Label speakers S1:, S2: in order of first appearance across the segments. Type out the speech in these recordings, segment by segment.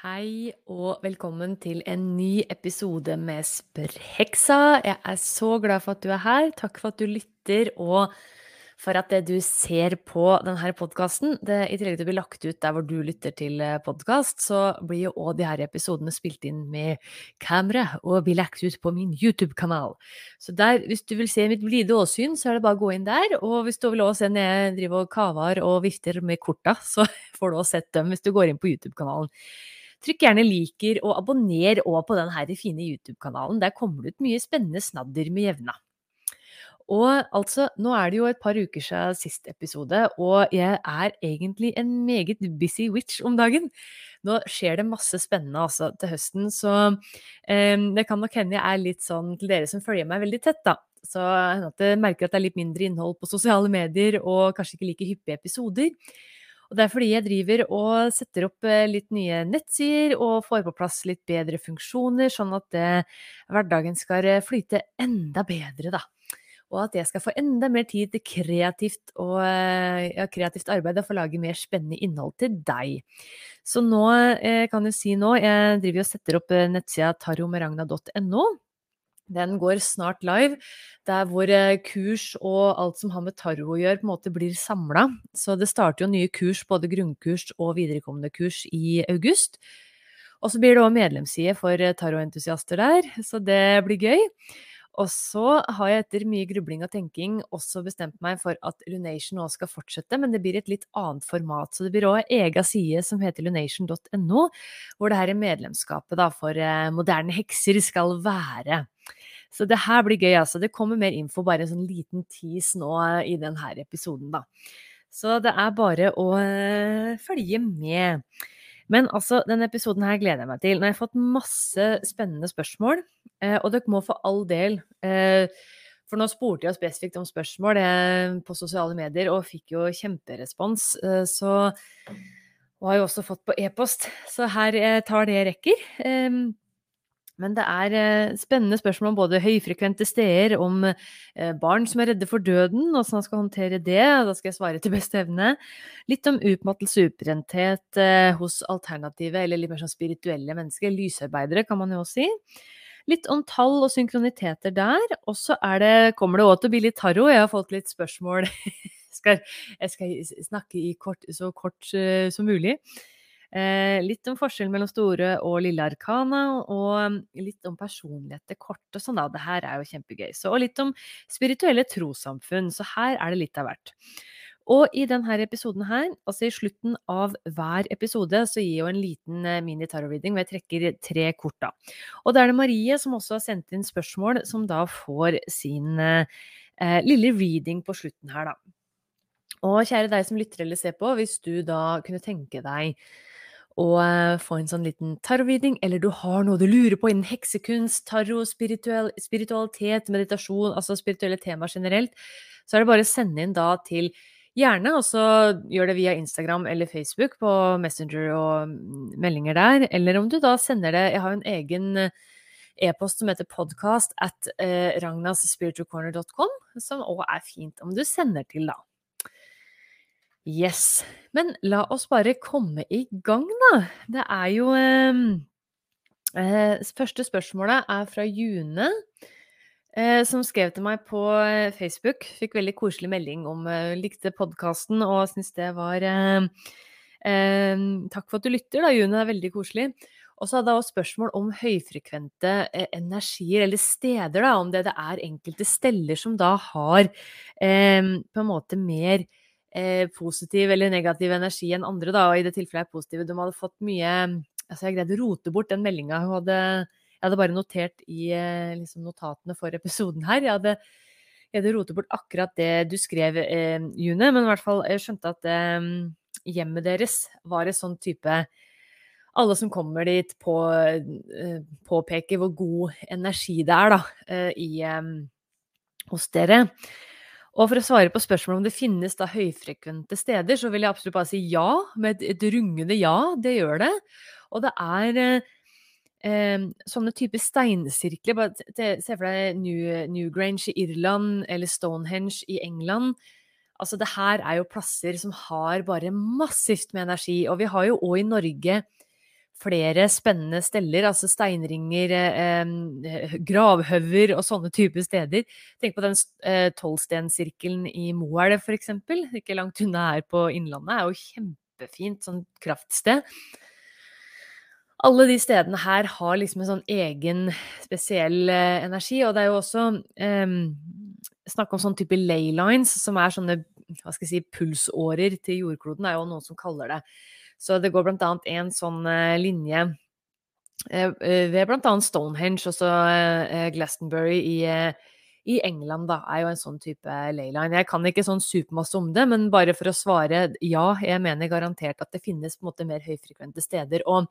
S1: Hei og velkommen til en ny episode med Spørrheksa. Jeg er så glad for at du er her. Takk for at du lytter, og for at det du ser på denne podkasten. I tillegg til å bli lagt ut der hvor du lytter til eh, podkast, så blir jo òg de her episodene spilt inn med kamera og blir lagt ut på min YouTube-kanal. Så der, hvis du vil se mitt blide åsyn, så er det bare å gå inn der. Og hvis du vil også se når jeg driver og kaver og vifter med korta, så får du også sett dem hvis du går inn på YouTube-kanalen. Trykk gjerne liker og abonner òg på denne fine YouTube-kanalen. Der kommer det ut mye spennende snadder med jevna. Og altså, nå er det jo et par uker siden sist episode, og jeg er egentlig en meget busy witch om dagen. Nå skjer det masse spennende altså til høsten, så eh, det kan nok hende jeg er litt sånn til dere som følger meg veldig tett, da. Så at jeg merker at det er litt mindre innhold på sosiale medier og kanskje ikke like hyppige episoder. Og det er fordi jeg driver og setter opp eh, litt nye nettsider og får på plass litt bedre funksjoner, sånn at det, hverdagen skal eh, flyte enda bedre, da. Og at jeg skal få enda mer tid til kreativt, og, eh, ja, kreativt arbeid og få lage mer spennende innhold til deg. Så nå jeg kan du si nå, jeg driver og setter opp nettsida taromeragna.no. Den går snart live, der hvor eh, kurs og alt som har med tarot å gjøre, på en måte blir samla. Så det starter jo nye kurs, både grunnkurs og viderekommende kurs, i august. Og så blir det òg medlemsside for taroentusiaster tarotentusiaster der, så det blir gøy. Og så har jeg etter mye grubling og tenking også bestemt meg for at Lunation nå skal fortsette, men det blir et litt annet format. Så det blir òg egen side som heter lunation.no, hvor det her medlemskapet da, for eh, moderne hekser skal være. Så det her blir gøy, altså. Det kommer mer info, bare en sånn liten tease nå i denne episoden, da. Så det er bare å uh, følge med. Men altså, denne episoden her gleder jeg meg til. Nå har jeg fått masse spennende spørsmål, uh, og dere må for all del uh, For nå spurte jeg spesifikt om spørsmål på sosiale medier, og fikk jo kjemperespons. så og har jo også fått på e-post, så her tar det jeg rekker. Men det er eh, spennende spørsmål om både høyfrekvente steder, om eh, barn som er redde for døden, hvordan man skal håndtere det. Da skal jeg svare til beste evne. Litt om utmattelse og utbrenthet eh, hos alternative, eller litt mer sånn spirituelle mennesker. Lysarbeidere, kan man jo også si. Litt om tall og synkroniteter der. Og så kommer det òg til å bli litt tarot. Jeg har fått litt spørsmål. jeg, skal, jeg skal snakke kort, så kort som mulig. Eh, litt om forskjellen mellom store og lille arkana, og litt om personlighet til kort og sånn, da. Det her er jo kjempegøy. Så, og litt om spirituelle trossamfunn. Så her er det litt av hvert. Og i denne episoden her, altså i slutten av hver episode, så gir jeg jo en liten eh, mini-tarot-reading hvor jeg trekker tre kort, da. Og det er det Marie som også har sendt inn spørsmål, som da får sin eh, lille reading på slutten her, da. Og kjære deg som lytter eller ser på, hvis du da kunne tenke deg og eh, få en sånn liten tarotreading, eller du har noe du lurer på innen heksekunst, tarot, spiritual, spiritualitet, meditasjon, altså spirituelle temaer generelt, så er det bare å sende inn da til Gjerne også gjør det via Instagram eller Facebook på Messenger og mm, meldinger der. Eller om du da sender det Jeg har en egen eh, e-post som heter podcast at eh, ragnasspiritualcorner.com, som òg er fint om du sender til, da. Yes. Men la oss bare komme i gang, da. Det er jo ehm, eh, Første spørsmålet er fra June, eh, som skrev til meg på eh, Facebook. Fikk veldig koselig melding om eh, likte podkasten og syntes det var eh, ehm, Takk for at du lytter, da, June. Det er veldig koselig. Og så hadde jeg også spørsmål om høyfrekvente eh, energier, eller steder, da, om det, det er enkelte steller som da har på en måte mer eh, positiv eller negativ energi enn andre, da, og i det tilfellet er positive. De hadde fått mye Altså, jeg greide å rote bort den meldinga hun hadde Jeg hadde bare notert i eh, liksom, notatene for episoden her. Jeg hadde, jeg hadde rotet bort akkurat det du skrev, eh, June, men i hvert fall jeg skjønte at eh, hjemmet deres var en sånn type alle som kommer dit, på, uh, påpeker hvor god energi det er da, i, hos dere. Og for å svare på spørsmålet om det finnes da høyfrekvente steder, så vil jeg absolutt bare si ja, med et, rungende ja. Det gjør det. Og det er eh, sånne typer steinsirkler. Se for deg New, Newgrange i Irland eller Stonehenge i England. Altså, det her er jo plasser som har bare massivt med energi. Og vi har jo òg i Norge flere spennende steller, altså steinringer, eh, gravhauger og sånne typer steder. Tenk på den eh, tolvstensirkelen i Moelv f.eks., ikke langt unna her på Innlandet. er jo kjempefint sånn kraftsted. Alle de stedene her har liksom en sånn egen, spesiell eh, energi, og det er jo også eh, snakk om sånn type ley lines, som er sånne hva skal jeg si, pulsårer til jordkloden, er jo noen som kaller det. Så det går annet en sånn eh, linje eh, eh, ved annet Stonehenge, og så Glastonbury i, i England da, er jo en sånn type leyline. Jeg kan ikke sånn supermasse om det, men bare for å svare ja, jeg mener garantert at det finnes på en måte mer høyfrekvente steder. og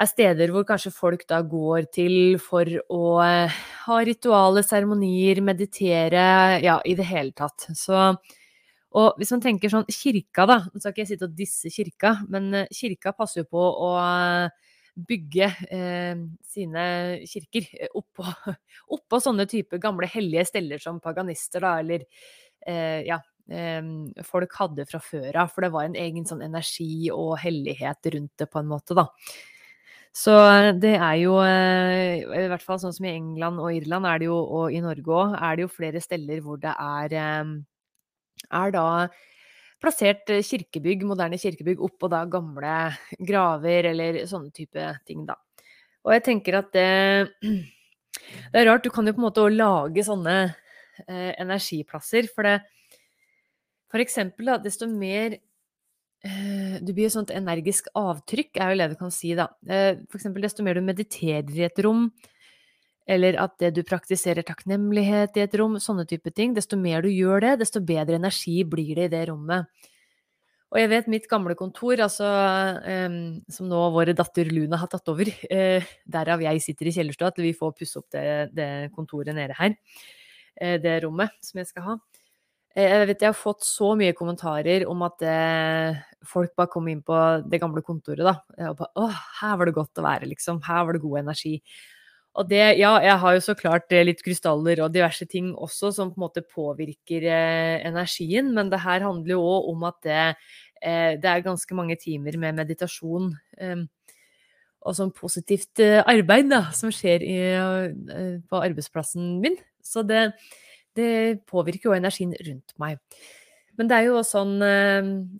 S1: er steder hvor kanskje folk da går til for å ha rituale, seremonier, meditere, ja, i det hele tatt. Så og hvis man tenker sånn kirka, da Nå skal ikke jeg sitte og disse kirka, men eh, kirka passer jo på å eh, bygge eh, sine kirker eh, oppå, oppå sånne type gamle hellige steller som paganister, da, eller eh, ja, eh, folk hadde fra før av. For det var en egen sånn energi og hellighet rundt det, på en måte, da. Så det er jo, i hvert fall sånn som i England og Irland, er det jo, og i Norge òg, er det jo flere steller hvor det er er da plassert eh, kirkebygg, moderne kirkebygg oppå da gamle graver eller sånne type ting, da. Og jeg tenker at det, det er rart, du kan jo på en måte lage sånne eh, energiplasser, for det For eksempel, da, desto mer eh, du blir et sånt energisk avtrykk, er jo det du kan si, da. Eh, for eksempel, desto mer du mediterer i et rom, eller at det du praktiserer takknemlighet i et rom, sånne type ting. Desto mer du gjør det, desto bedre energi blir det i det rommet. Og jeg vet mitt gamle kontor, altså, um, som nå våre datter Luna har tatt over, uh, derav jeg sitter i kjellerstua, til vi får pusse opp det, det, kontoret nede her, uh, det rommet som jeg skal ha. Uh, jeg vet jeg har fått så mye kommentarer om at folk bare kom inn på det gamle kontoret, da. Og bare, Å, her var det godt å være, liksom. Her var det god energi. Og det, ja, jeg har jo så klart eh, litt krystaller og diverse ting også som på en måte påvirker eh, energien, men det her handler jo òg om at det, eh, det, er ganske mange timer med meditasjon eh, og sånn positivt eh, arbeid da, som skjer i, eh, på arbeidsplassen min. Så det, det, påvirker jo energien rundt meg. Men det er jo sånn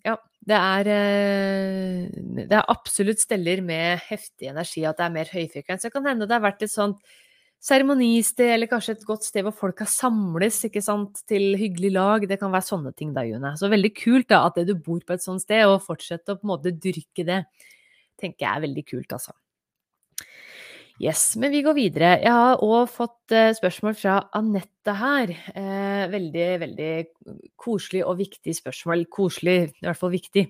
S1: Ja, det er, eh, det er, absolutt steller med heftig energi, at det er mer høyfrekvens. Det kan hende det har vært et sånt seremonisted, eller kanskje et godt sted hvor folk har samles ikke sant, til hyggelig lag. Det kan være sånne ting da, June. Så veldig kult da, at du bor på et sånt sted, og fortsetter å på en måte dyrke det, tenker jeg er veldig kult, altså. Yes, men vi går videre. Jeg har òg fått eh, spørsmål fra Anette her. Eh, veldig, veldig koselig og viktig spørsmål. Koselig, i hvert fall viktig.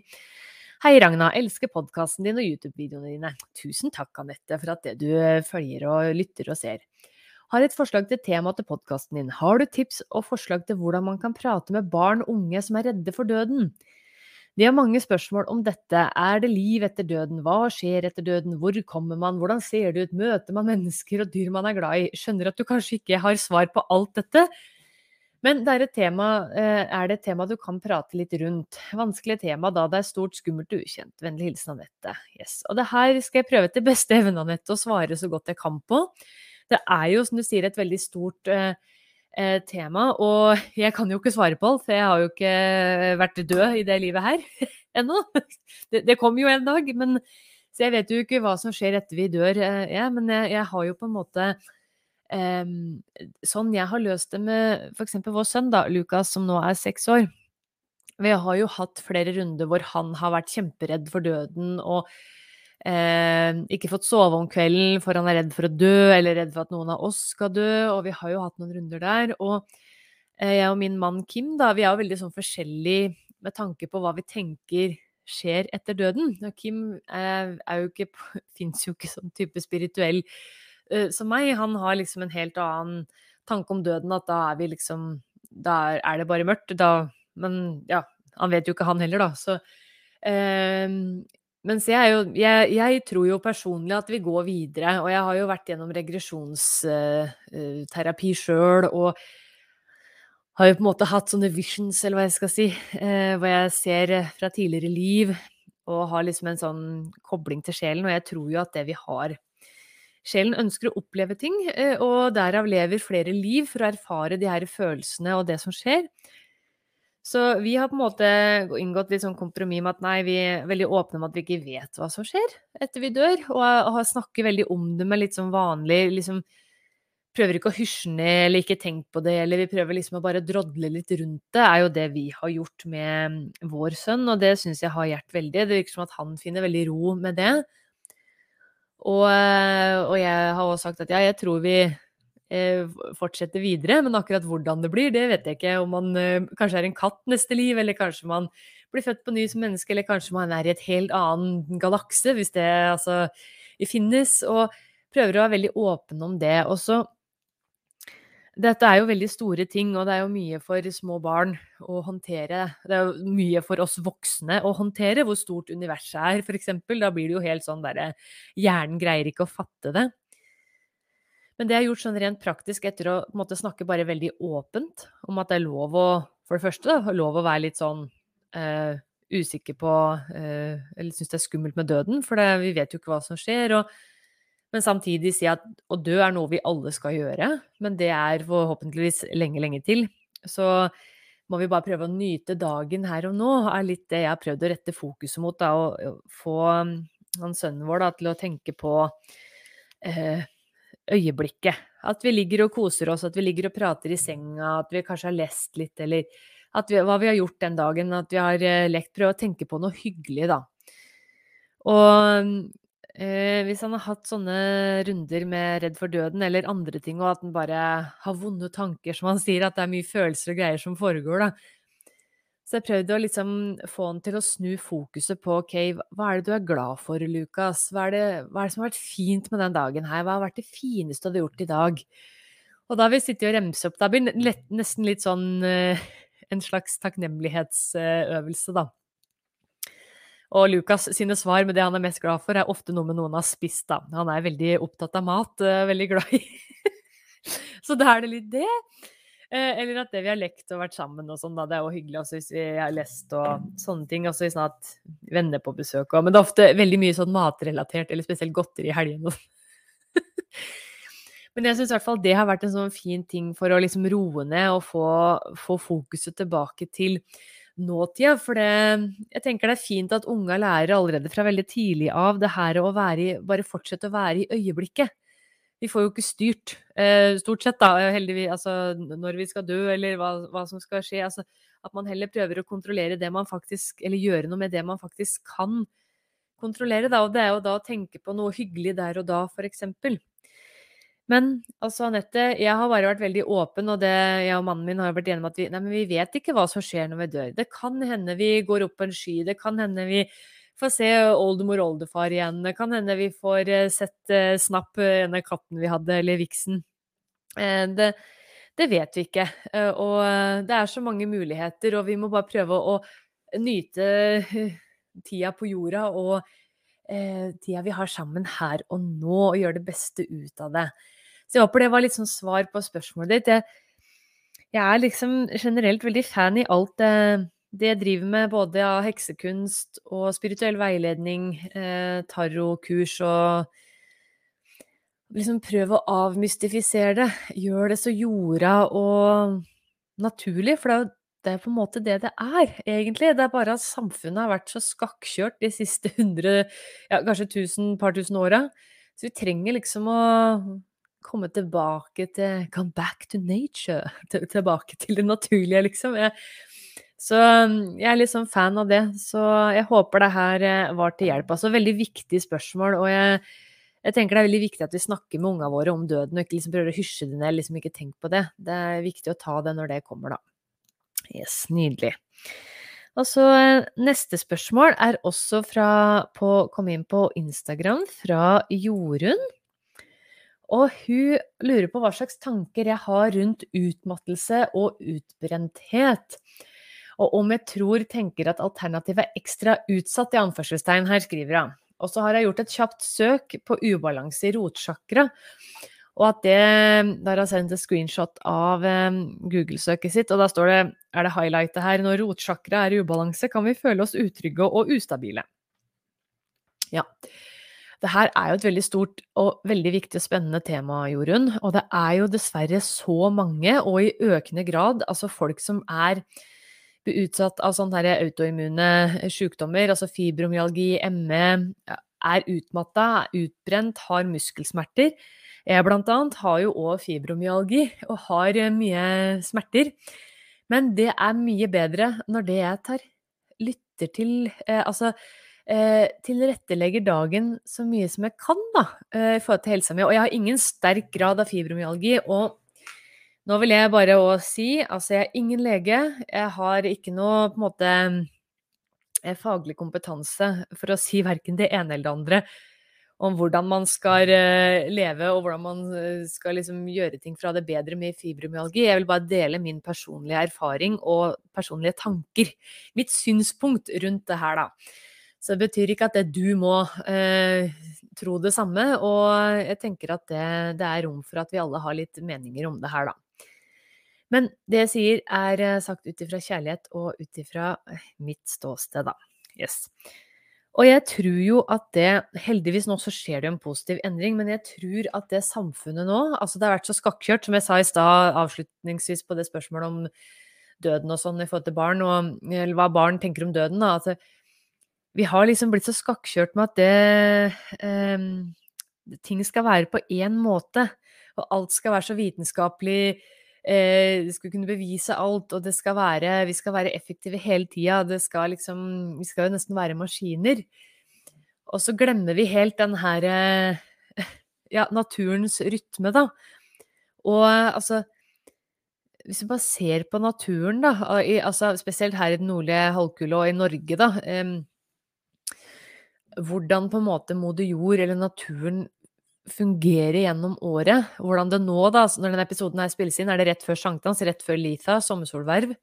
S1: Hei, Ragna. Elsker podkasten din og YouTube-videoene dine. Tusen takk, Anette, for at det du eh, følger og lytter og ser. Har et forslag til tema til podkasten din. Har du tips og forslag til hvordan man kan prate med barn og unge som er redde for døden? Vi har mange spørsmål om dette. Er det liv etter døden? Hva skjer etter døden? Hvor kommer man? Hvordan ser det ut? Møter man mennesker og dyr man er glad i? Skjønner at du kanskje ikke har svar på alt dette. Men det er, tema, eh, er det et tema du kan prate litt rundt. Vanskelig tema da det er stort, skummelt og ukjent. Vennlig hilsen Anette. Yes. Og det her skal jeg prøve til beste evne, Anette, å svare så godt jeg kan på. Det er jo, som du sier, et veldig stort eh, eh, tema. Og jeg kan jo ikke svare på alt, for jeg har jo ikke vært død i det livet her ennå. Det, det kommer jo en dag. Men Så jeg vet jo ikke hva som skjer etter vi dør, eh, jeg, men jeg, jeg har jo på en måte eh, Sånn jeg har løst det med f.eks. vår sønn, da, Lukas, som nå er seks år. Vi har jo hatt flere runder hvor han har vært kjemperedd for døden og eh, ikke fått sove om kvelden for han er redd for å dø, eller redd for at noen av oss skal dø, og vi har jo hatt noen runder der. Og eh, jeg og min mann Kim, da, vi er jo veldig sånn forskjellige med tanke på hva vi tenker skjer etter døden. Og Kim er jo ikke Fins jo ikke sånn type spirituell uh, som meg. Han har liksom en helt annen tanke om døden, at da er vi liksom Da er det bare mørkt. Da Men ja, han vet jo ikke han heller, da. Så mens jeg, jo, jeg, jeg, tror jo personlig at vi går videre, og jeg har jo vært gjennom regresjonsterapi uh, sjøl, og har jo på en måte hatt sånne visions, eller hva jeg skal si, eh, hvor jeg ser eh, fra tidligere liv og har liksom en sånn kobling til sjelen, og jeg tror jo at det vi har Sjelen ønsker å oppleve ting, eh, og derav lever flere liv for å erfare de her følelsene og det som skjer. Så vi har på en måte inngått litt sånn kompromiss med at nei, vi er veldig åpne om at vi ikke vet hva som skjer etter vi dør, og, og snakker veldig om det med litt sånn vanlig liksom prøver ikke å hysje ned eller ikke tenke på det, eller vi prøver liksom å bare drodle litt rundt det, er jo det vi har gjort med mm, vår sønn, og det syns jeg har hjulpet veldig. Det virker som at han finner veldig ro med det. Og, og jeg har også sagt at ja, jeg tror vi eh, fortsetter videre, men akkurat hvordan det blir, det vet jeg ikke. Om man eh, kanskje er en katt neste liv, eller kanskje man blir født på ny som menneske, eller kanskje man er i et helt annen galakse, hvis det altså finnes. Og prøver å være veldig åpen om det. Og så dette er jo veldig store ting, og det er jo mye for små barn å håndtere. Det er jo mye for oss voksne å håndtere, hvor stort universet er, f.eks. Da blir det jo helt sånn derre Hjernen greier ikke å fatte det. Men det jeg har gjort sånn rent praktisk etter å måtte snakke bare veldig åpent om at det er lov å For det første, da, lov å være litt sånn uh, usikker på uh, Eller synes det er skummelt med døden, for det, vi vet jo ikke hva som skjer. og men samtidig si at å dø er noe vi alle skal gjøre, men det er forhåpentligvis lenge, lenge til. Så må vi bare prøve å nyte dagen her og nå, er litt det jeg har prøvd å rette fokuset mot. Da, og få mm, han sønnen vår da, til å tenke på eh, øyeblikket. At vi ligger og koser oss, at vi ligger og prater i senga, at vi kanskje har lest litt, eller vi, hva vi har gjort den dagen. At vi har eh, lekt. Prøve å tenke på noe hyggelig, da. Og Eh, hvis han har hatt sånne runder med redd for døden eller andre ting, og at han bare har vonde tanker, som han sier, at det er mye følelser og greier som foregår, da. Så jeg prøvde å liksom få han til å snu fokuset på ok, hva er det du er glad for, Lukas? Hva, hva, er det som har vært fint med den dagen her? Hva har vært det fineste du har gjort i dag? Og da har vi sittet og remset opp. Da blir det nesten litt sånn uh, en slags takknemlighetsøvelse, da. Og Lukas sine svar med det han er mest glad for, er ofte noe med noen har spist, da. Han er veldig opptatt av mat, uh, veldig glad i Så da er det litt det. Uh, eller at det vi har lekt og vært sammen og sånn, da. Det er jo hyggelig også hvis vi har lest og sånne ting. Også hvis vi hatt venner på besøk og Men det er ofte veldig mye sånn matrelatert, eller spesielt godteri i helgene. Men jeg syns i hvert fall det har vært en sånn fin ting for å liksom roe ned og få, få fokuset tilbake til nåtida. For det, jeg tenker det er fint at unga lærer allerede fra veldig tidlig av det her å være i, bare fortsette å være i øyeblikket. Vi får jo ikke styrt, eh, stort sett, da, heldigvis, altså når vi skal dø, eller hva, hva som skal skje. Altså, at man heller prøver å kontrollere det man faktisk Eller gjøre noe med det man faktisk kan kontrollere, da. Og det er jo da å tenke på noe hyggelig der og da, eksempel. Men altså, Anette, jeg har bare vært veldig åpen, og det, jeg og mannen min har vært enige om at vi, nei, men vi vet ikke hva som skjer når vi dør. Det kan hende vi går opp på en sky, det kan hende vi får se oldemor og oldefar igjen, det kan hende vi får uh, sett uh, Snapp, uh, en av katten vi hadde, eller viksen. Det, det, vet vi ikke. og det er så mange muligheter, og vi må bare prøve å nyte tida på jorda og tida vi har sammen her og nå, og gjøre det beste ut av det. Så jeg håper det var litt sånn svar på spørsmålet ditt. Jeg, jeg er liksom generelt veldig fan i alt det, det jeg driver med, både av heksekunst og spirituell veiledning, eh, tarotkurs og Liksom prøv å avmystifisere det. Gjør det så jorda og naturlig, for det er jo det er på en måte det det er, egentlig. Det er bare at samfunnet har vært så skakkjørt de siste hundre, ja, kanskje tusen, par tusen åra. Så vi trenger liksom å komme tilbake til Come back to nature. Tilbake til det naturlige, liksom. Jeg, så jeg er litt sånn fan av det. Så jeg håper det her eh, var til hjelp. Altså veldig viktig spørsmål. Og jeg, jeg tenker det er veldig viktig at vi snakker med ungene våre om døden, og ikke liksom prøver å hysje det ned. liksom Ikke tenk på det. Det er viktig å ta det når det kommer, da. Yes, nydelig. Og så eh, neste spørsmål er også fra på, Kom inn på Instagram fra Jorunn. Og hun lurer på hva slags tanker jeg har rundt utmattelse og utbrenthet. Og om jeg tror tenker at alternativet er ekstra utsatt, i anførselstegn, her skriver hun. Og så har jeg gjort et kjapt søk på ubalanse i rotsjakra. Og at det Der har jeg sendt et screenshot av um, Google-søket sitt, og da står det er det highlightet her når rotsjakra er i ubalanse, kan vi føle oss utrygge og ustabile. Ja. Det her er jo et veldig stort og veldig viktig og spennende tema, Jorunn. Og det er jo dessverre så mange, og i økende grad, altså folk som er utsatt av sånne autoimmune sykdommer, altså fibromyalgi, ME, er utmatta, utbrent, har muskelsmerter. Jeg blant annet har jo òg fibromyalgi og har eh, mye smerter. Men det er mye bedre når det jeg tar, lytter til eh, Altså eh, tilrettelegger dagen så mye som jeg kan, da, eh, i forhold til helsa mi. Og jeg har ingen sterk grad av fibromyalgi. Og nå vil jeg bare òg si altså jeg er ingen lege. Jeg har ikke noe på en måte eh, faglig kompetanse for å si verken det ene eller det andre om hvordan man skal uh, leve, og hvordan man uh, skal liksom gjøre ting for å ha det bedre med fibromyalgi. Jeg vil bare dele min personlige erfaring og personlige tanker. Mitt synspunkt rundt det her, da. Så det betyr ikke at det du må eh, tro det samme, og jeg tenker at det, det, er rom for at vi alle har litt meninger om det her, da. Men det jeg sier, er sagt ut ifra kjærlighet og ut ifra mitt ståsted, da. Yes. Og jeg tror jo at det Heldigvis nå så skjer det en positiv endring, men jeg tror at det samfunnet nå Altså det har vært så skakkjørt, som jeg sa i stad avslutningsvis på det spørsmålet om døden og sånn i forhold til barn, og eller hva barn tenker om døden, da. At vi har liksom blitt så skakkjørt med at det eh, Ting skal være på én måte, og alt skal være så vitenskapelig eh, det skal kunne bevise alt, og det skal være, vi skal være effektive hele tida. Liksom Vi skal jo nesten være maskiner. Og så glemmer vi helt den her eh, Ja, naturens rytme, da. Og altså Hvis vi bare ser på naturen, da, i, altså spesielt her i den nordlige halvkule og i Norge, da eh, Hvordan på en måte moder jord eller naturen fungere gjennom året. Hvordan det nå, da, når denne episoden her spilles inn, er det rett før sankthans, rett før Litha, sommersolverv,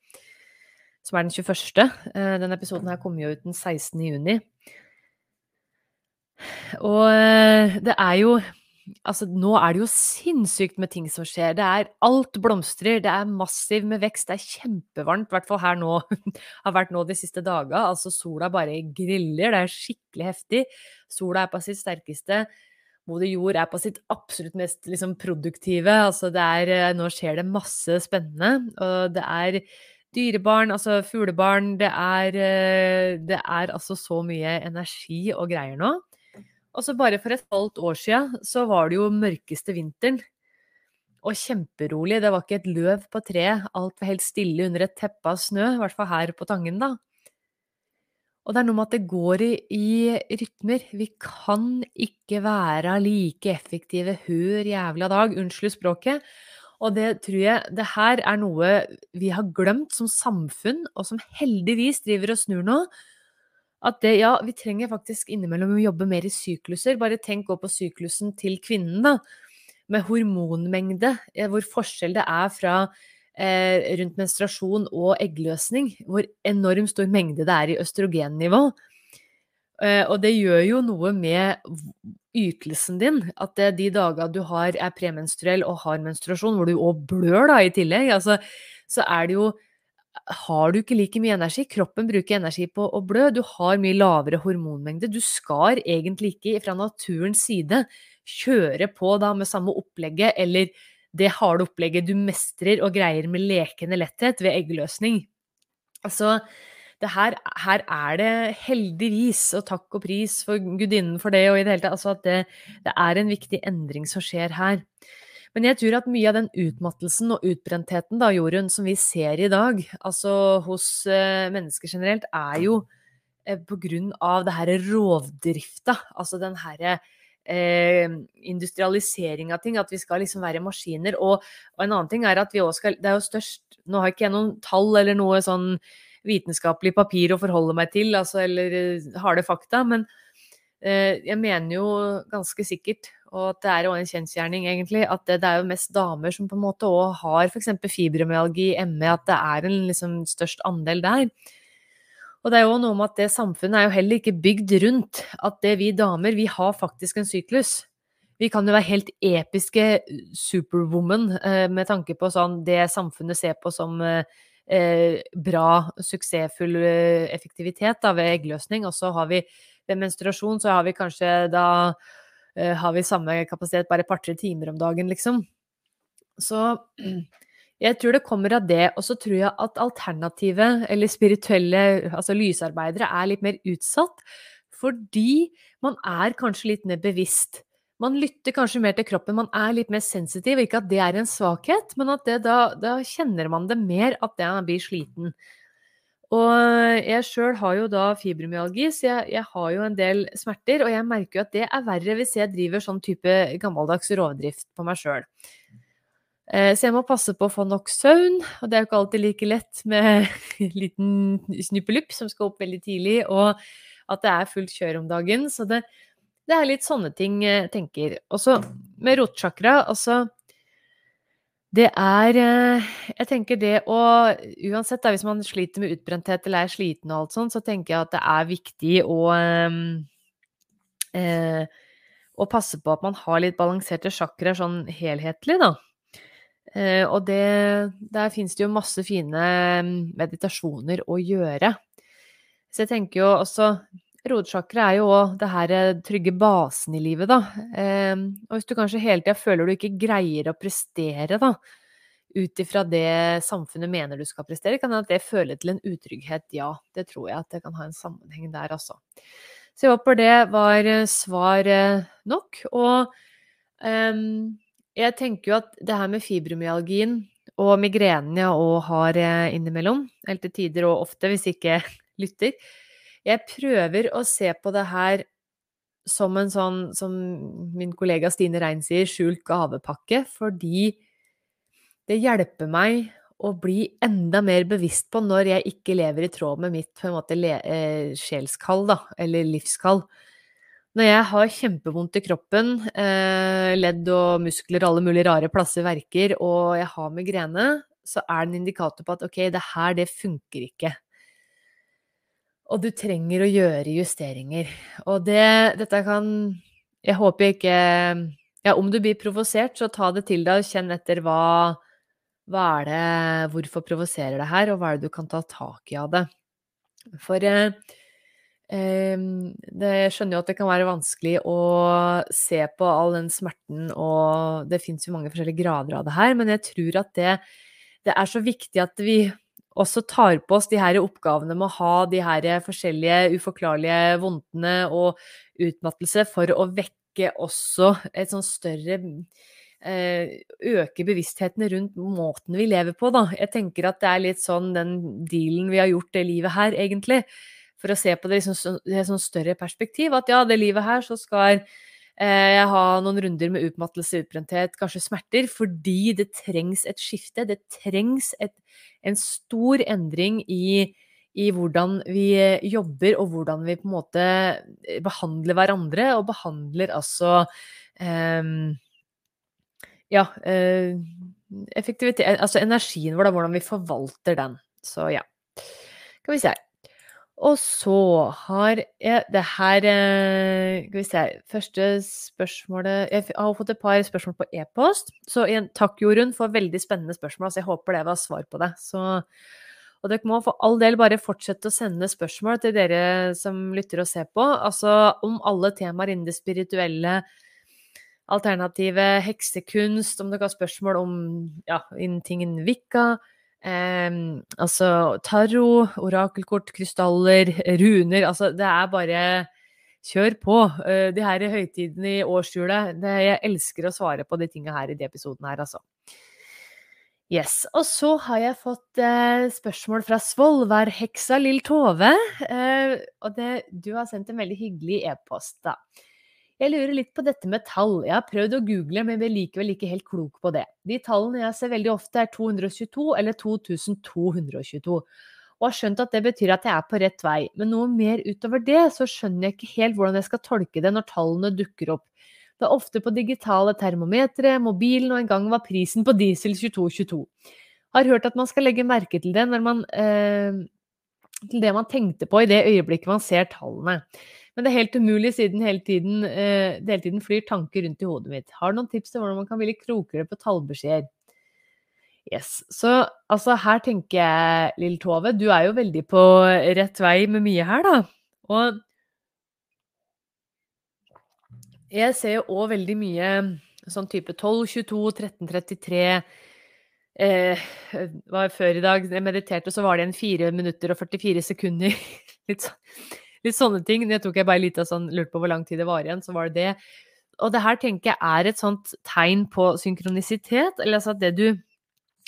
S1: som er den 21. Eh, denne episoden her kommer jo ut den 16. juni. Og eh, det er jo Altså, nå er det jo sinnssykt med ting som skjer. Det er Alt blomstrer, det er massiv med vekst, det er kjempevarmt, i hvert fall her nå. har vært nå de siste dagene. Altså, sola bare griller, det er skikkelig heftig. Sola er på sitt sterkeste. Moder Jord er på sitt absolutt mest liksom, produktive. Altså, er, eh, nå skjer det masse spennende. Og det er dyrebarn, altså fuglebarn. Det er, eh, det er altså så mye energi og greier nå. Og så bare for et halvt år sia så var det jo mørkeste vinteren. Og kjemperolig. Det var ikke et løv på treet. Alt var helt stille under et teppe av snø. I hvert fall her på Tangen, da. Og det er noe med at det går i, i rytmer. Vi kan ikke være like effektive hør jævla dag, unnskyld språket. Og det tror jeg det her er noe vi har glemt som samfunn, og som heldigvis driver og snur nå. At det, ja, vi trenger faktisk innimellom å jobbe mer i sykluser. Bare tenk også på syklusen til kvinnen, da. Med hormonmengde, hvor forskjell det er fra eh, rundt menstruasjon og eggløsning, hvor enormt stor mengde det er i østrogennivå. Eh, og det gjør jo noe med ytelsen din, at det, de dagene du har, er premenstruell og har menstruasjon, hvor du òg blør da i tillegg, altså, så er det jo har du ikke like mye energi. Kroppen bruker energi på å blø. Du har mye lavere hormonmengde. Du skal egentlig ikke fra naturens side kjøre på da med samme opplegget eller det harde opplegget du mestrer og greier med lekende letthet ved eggløsning. Altså, her, her er det heldigvis, og takk og pris for gudinnen for det, og i det hele tatt, altså at det, det er en viktig endring som skjer her. Men jeg tror at mye av den utmattelsen og utbrentheten da, Jorunn, som vi ser i dag, altså hos eh, mennesker generelt, er jo eh, på grunn av det her rovdrifta. Altså den herre uh, industrialisering av ting, at vi skal liksom være maskiner. Og, og en annen ting er at vi òg skal Det er jo størst Nå har ikke jeg noen tall eller noe sånn vitenskapelig papir å forholde meg til, altså, eller harde fakta, men jeg mener jo ganske sikkert og at det er jo en kjensgjerning, egentlig, at det, det, er jo mest damer som på en måte òg har f.eks. fibromyalgi, ME, at det er en liksom størst andel der. Og det er jo noe med at det samfunnet er jo heller ikke bygd rundt at det vi damer, vi har faktisk en syklus. Vi kan jo være helt episke superwoman eh, med tanke på sånn det samfunnet ser på som eh, bra, suksessfull eh, effektivitet da, ved eggløsning. Og så har vi ved menstruasjon så har vi kanskje da har vi samme kapasitet bare et par-tre timer om dagen, liksom. Så jeg tror det kommer av det. Og så tror jeg at alternative eller spirituelle, altså lysarbeidere, er litt mer utsatt. Fordi man er kanskje litt mer bevisst. Man lytter kanskje mer til kroppen, man er litt mer sensitiv. Ikke at det er en svakhet, men at da, da, kjenner man det mer at man blir sliten. Og jeg sjøl har jo da fibromyalgi, så jeg, jeg, har jo en del smerter. Og jeg merker jo at det er verre hvis jeg driver sånn type gammeldags rovdrift på meg sjøl. Eh, så jeg må passe på å få nok søvn, og det er jo ikke alltid like lett med en liten snuppelupp som skal opp veldig tidlig, og at det er fullt kjør om dagen. Så det, det er litt sånne ting jeg tenker. Og så med rotsjakra, altså det er eh, Jeg tenker det å Uansett, da, hvis man sliter med utbrenthet eller er sliten og alt sånt, så tenker jeg at det er viktig å eh, å passe på at man har litt balanserte sjakraer sånn helhetlig, da. Eh, og det Der fins det jo masse fine ehm, meditasjoner å gjøre. Så jeg tenker jo også Rotsjakra er jo òg det her eh, trygge basen i livet, da. Eh, og hvis du kanskje hele tida føler du ikke greier å prestere, da, ut ifra det samfunnet mener du skal prestere, kan hende at det føler til en utrygghet. Ja, det tror jeg at det kan ha en sammenheng der, altså. Så jeg håper det var eh, svar nok. Og eh, jeg tenker jo at det her med fibromyalgien og migrenen jeg òg har eh, innimellom, eller til tider og ofte hvis jeg ikke lytter, jeg prøver å se på det her som en sånn, som min kollega Stine Rein sier, skjult gavepakke, fordi det hjelper meg å bli enda mer bevisst på når jeg ikke lever i tråd med mitt på en måte eh, sjelskall, da, eller livskall. Når jeg har kjempevondt i kroppen, eh, ledd og muskler alle mulige rare plasser verker, og jeg har migrene, så er det en indikator på at ok, det her, det funker ikke. Og du trenger å gjøre justeringer. Og det Dette kan Jeg håper ikke Ja, om du blir provosert, så ta det til deg og kjenn etter hva Hva er det Hvorfor provoserer det her, og hva er det du kan ta tak i av det? For eh, det, jeg skjønner jo at det kan være vanskelig å se på all den smerten, og det fins jo mange forskjellige grader av det her, men jeg tror at det, det er så viktig at vi også tar på oss de her oppgavene med å ha de her forskjellige uforklarlige vondtene og utmattelse for å vekke også et sånn større eh, Øke bevisstheten rundt måten vi lever på, da. Jeg tenker at det er litt sånn den dealen vi har gjort det livet her, egentlig. For å se på det i liksom, et sånn større perspektiv. At ja, det livet her så skal Eh, jeg ha noen runder med utmattelse, utbrenthet, kanskje smerter, fordi det trengs et skifte. Det trengs et, en stor endring i, i, hvordan vi jobber, og hvordan vi på en måte behandler hverandre, og behandler altså eh, Ja, eh, effektivitet Altså energien vår, da, hvordan vi forvalter den. Så ja. Skal vi se her. Og så har jeg det her eh, Skal vi se Første spørsmålet Jeg har fått et par spørsmål på e-post. Så igjen, takk, Jorunn, for veldig spennende spørsmål. Så jeg håper det var svar på det. Så, og dere må for all del bare fortsette å sende spørsmål til dere som lytter og ser på. Altså om alle temaer innen det spirituelle, alternative, heksekunst, om dere har spørsmål om ja, innen ting innen eh, altså tarot, orakelkort, krystaller, runer Altså, det er bare Kjør på! Uh, de her høytidene i årshjulet. Jeg elsker å svare på de tinga her i de episodene her, altså. Yes. Og så har jeg fått eh, spørsmål fra Svolværheksa Lill Tove. Eh, og det, du har sendt en veldig hyggelig e-post, da. Jeg lurer litt på dette med tall. Jeg har prøvd å google, men blir likevel ikke helt klok på det. De tallene jeg ser veldig ofte, er 222 eller 2222. Og har skjønt at det betyr at jeg er på rett vei. Men noe mer utover det, så skjønner jeg ikke helt hvordan jeg skal tolke det når tallene dukker opp. Det er ofte på digitale termometre, mobilen, og en gang var prisen på diesel 2222. Har hørt at man skal legge merke til det man eh, til det man tenkte på i det øyeblikket man ser tallene. Men det er helt umulig siden hele tiden, eh, det hele tiden flyr tanker rundt i hodet mitt. Har du noen tips til hvordan man kan bli litt klokere på tallbeskjeder? Yes. Så altså, her tenker jeg, Lille Tove, du er jo veldig på rett vei med mye her, da. Og jeg ser jo òg veldig mye sånn type 12, 22, 13, 33 eh, var Før i dag jeg mediterte, så var det en 4 minutter og 44 sekunder. litt, litt, sånne ting. Det tok jeg bare litt av sånn, lurte på hvor lang tid det var igjen, så var det det. Og det her tenker jeg er et sånt tegn på synkronisitet. Eller altså at det du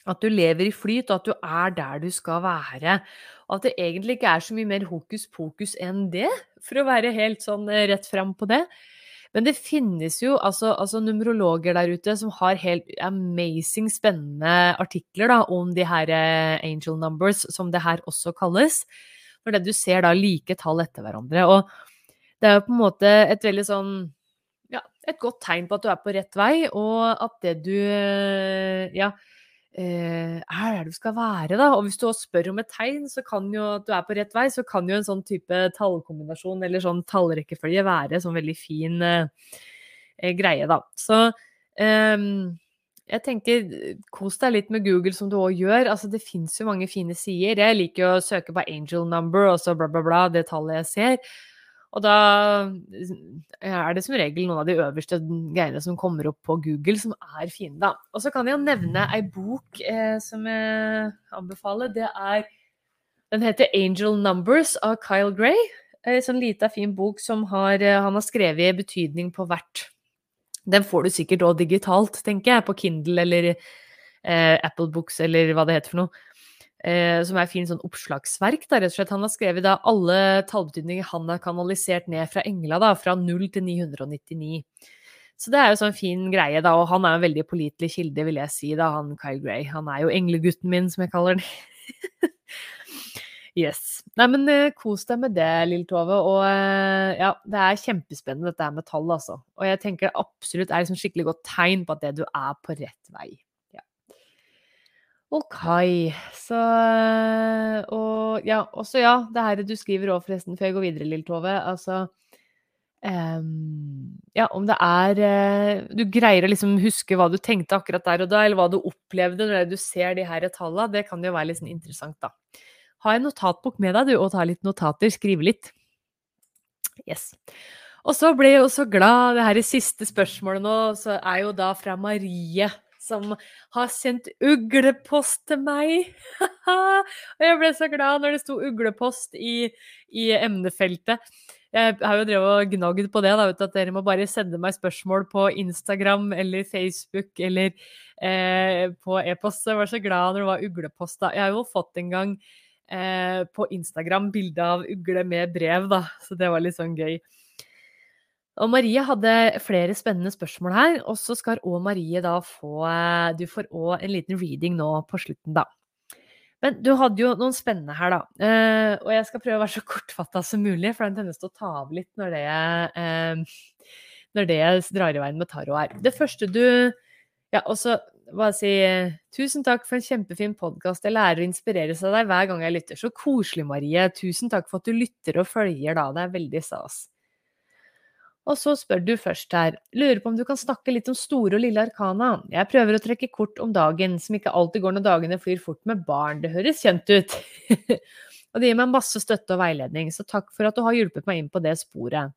S1: At du lever i flyt, og at du er der du skal være. Og at det egentlig ikke er så mye mer hokus pokus enn det, for å være helt sånn eh, rett fram på det. Men det finnes jo altså, altså numerologer der ute som har helt amazing spennende artikler da, om de her eh, angel numbers, som det her også kalles. For det du ser da like tall etter hverandre. Og det er jo på en måte et veldig sånn ja, et godt tegn på at du er på rett vei, og at det du eh, ja, eh, er der du skal være, da. Og hvis du også spør om et tegn, så kan jo at du er på rett vei, så kan jo en sånn type tallkombinasjon eller sånn tallrekkefølge være sånn veldig fin eh, eh greie, da. Så eh, jeg tenker, kos deg litt med Google, som du òg gjør. Altså, det fins jo mange fine sider. Jeg liker å søke på angel number og så bla, bla, bla, det tallet jeg ser. Og da er det som regel noen av de øverste greiene som kommer opp på Google, som er fine, da. Og så kan jeg jo nevne ei bok eh, som jeg anbefaler. Det er Den heter 'Angel Numbers' av Kyle Gray. Ei sånn lita, fin bok som har, eh, han har skrevet betydning på hvert. Den får du sikkert òg digitalt, tenker jeg, på Kindle eller eh, Apple Books eller hva det heter for noe eh, som er fin sånn oppslagsverk. Da, rett og slett. Han har skrevet da, alle tallbetydninger han har kanalisert ned fra engla, da, fra 0 til 999. Så det er jo sånn fin greie, da, og han er en veldig pålitelig kilde, vil jeg si, da, han Kyle Gray. Han er jo englegutten min, som jeg kaller den. yes. Nei, men uh, kos deg med det, Lille Tove. Og uh, ja, det er kjempespennende dette her med tall, altså. Og jeg tenker absolutt er liksom skikkelig godt tegn på at det du er på rett vei. Ja. Ok, så Og ja, også ja, det her du skriver òg, forresten, før jeg går videre, Lille Tove. Altså um, Ja, om det er uh, Du greier å liksom huske hva du tenkte akkurat der og da, eller hva du opplevde når du ser de her tallene, det kan jo være litt sånn interessant, da. Ha en notatbok med deg, du, og ta litt notater. Skrive litt. Yes. Og så ble jeg jo så glad. Det her siste spørsmålet nå så er jo da fra Marie som har sendt uglepost til meg. og jeg ble så glad når det sto uglepost i, i emnefeltet. Jeg har jo drevet og gnagd på det, da, at dere må bare sende meg spørsmål på Instagram eller Facebook eller eh, på e-post. Jeg var så glad når det var uglepost. da. Jeg har jo fått en gang eh, på Instagram bilde av ugle med brev, da, så det var litt sånn gøy. Og Marie hadde flere spennende spørsmål her, og så skal òg Marie da få eh, Du får òg en liten reading nå på slutten, da. Men du hadde jo noen spennende her, da. Eh, og jeg skal prøve å være så kortfatta som mulig, for den tendens til å ta av litt når det, eh, når det drar i veien med tarot her. Det første du Ja, og så bare si tusen takk for en kjempefin podkast. Jeg lærer å inspireres av deg hver gang jeg lytter. Så koselig, Marie. Tusen takk for at du lytter og følger, da. Det er veldig stas. Og så spør du først her, lurer på om du kan snakke litt om store og lille arkana. Jeg prøver å trekke kort om dagen, som ikke alltid går når dagene flyr fort med barn. Det høres kjent ut. og det gir meg masse støtte og veiledning, så takk for at du har hjulpet meg inn på det sporet.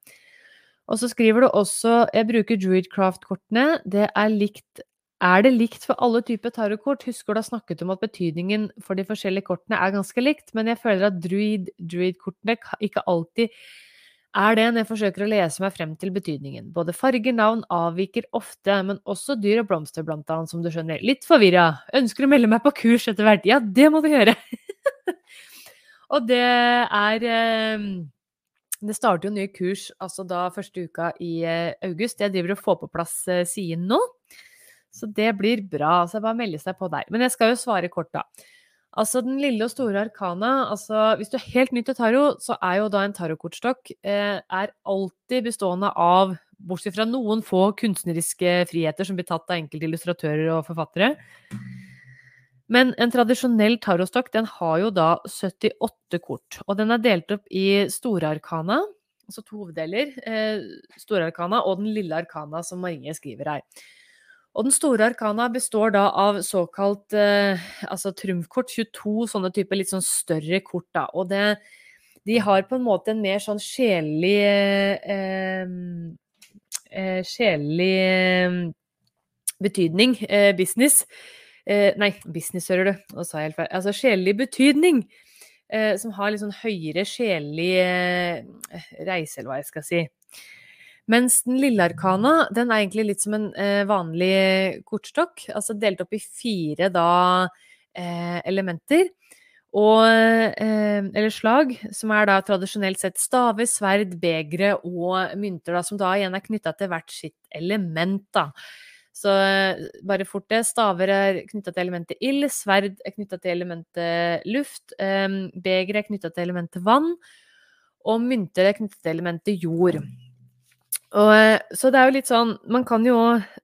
S1: Og så skriver du også jeg bruker Druidcraft-kortene. Det er likt Er det likt for alle typer tarotkort? Husker du har snakket om at betydningen for de forskjellige kortene er ganske likt, men jeg føler at druid, druid-kortene ikke alltid er det når jeg forsøker å lese meg frem til betydningen. Både farger, navn avviker ofte, men også dyr og blomster, blant annet, som du skjønner. Litt forvirra. Ønsker å melde meg på kurs etter hvert. Ja, det må du gjøre! og det er eh, Det starter jo nye kurs altså da første uka i eh, august. Jeg driver og får på plass eh, siden nå. Så det blir bra. Så bare melde seg på der. Men jeg skal jo svare kort, da. Altså den lille og store arkana altså Hvis du er helt ny til taro, så er jo da en tarotkortstokk eh, er alltid bestående av, bortsett fra noen få kunstneriske friheter som blir tatt av enkelte illustratører og forfattere. Men en tradisjonell tarotstokk den har jo da 78 kort. Og den er delt opp i store arkana, altså to hoveddeler. Eh, store arkana og den lille arkana, som Marie skriver her. Og den store arkana består da av såkalt eh, altså trumfkort, 22 sånne typer litt sånn større kort, da. Og det, de har på en måte en mer sånn sjelelig eh, eh, Sjelelig eh, betydning. Eh, business. Eh, nei, business, hører du. Nå sa jeg helt feil. Altså sjelelig betydning. som har litt sånn høyere sjelelig reise, eller hva jeg skal si. Mens den lille arkana, den er egentlig litt som en eh, vanlig kortstokk. Altså delt opp i fire da eh, elementer. Og, eh, eller slag, som er da tradisjonelt sett staver, sverd, begre og mynter, da, som da igjen er knytta til hvert sitt element. da. Så eh, bare fort det. Staver er knytta til elementet ild, sverd er knytta til elementet luft, eh, beger er knytta til elementet vann, og mynter er knytta til elementet jord. Og, eh, så det er jo litt sånn Man kan jo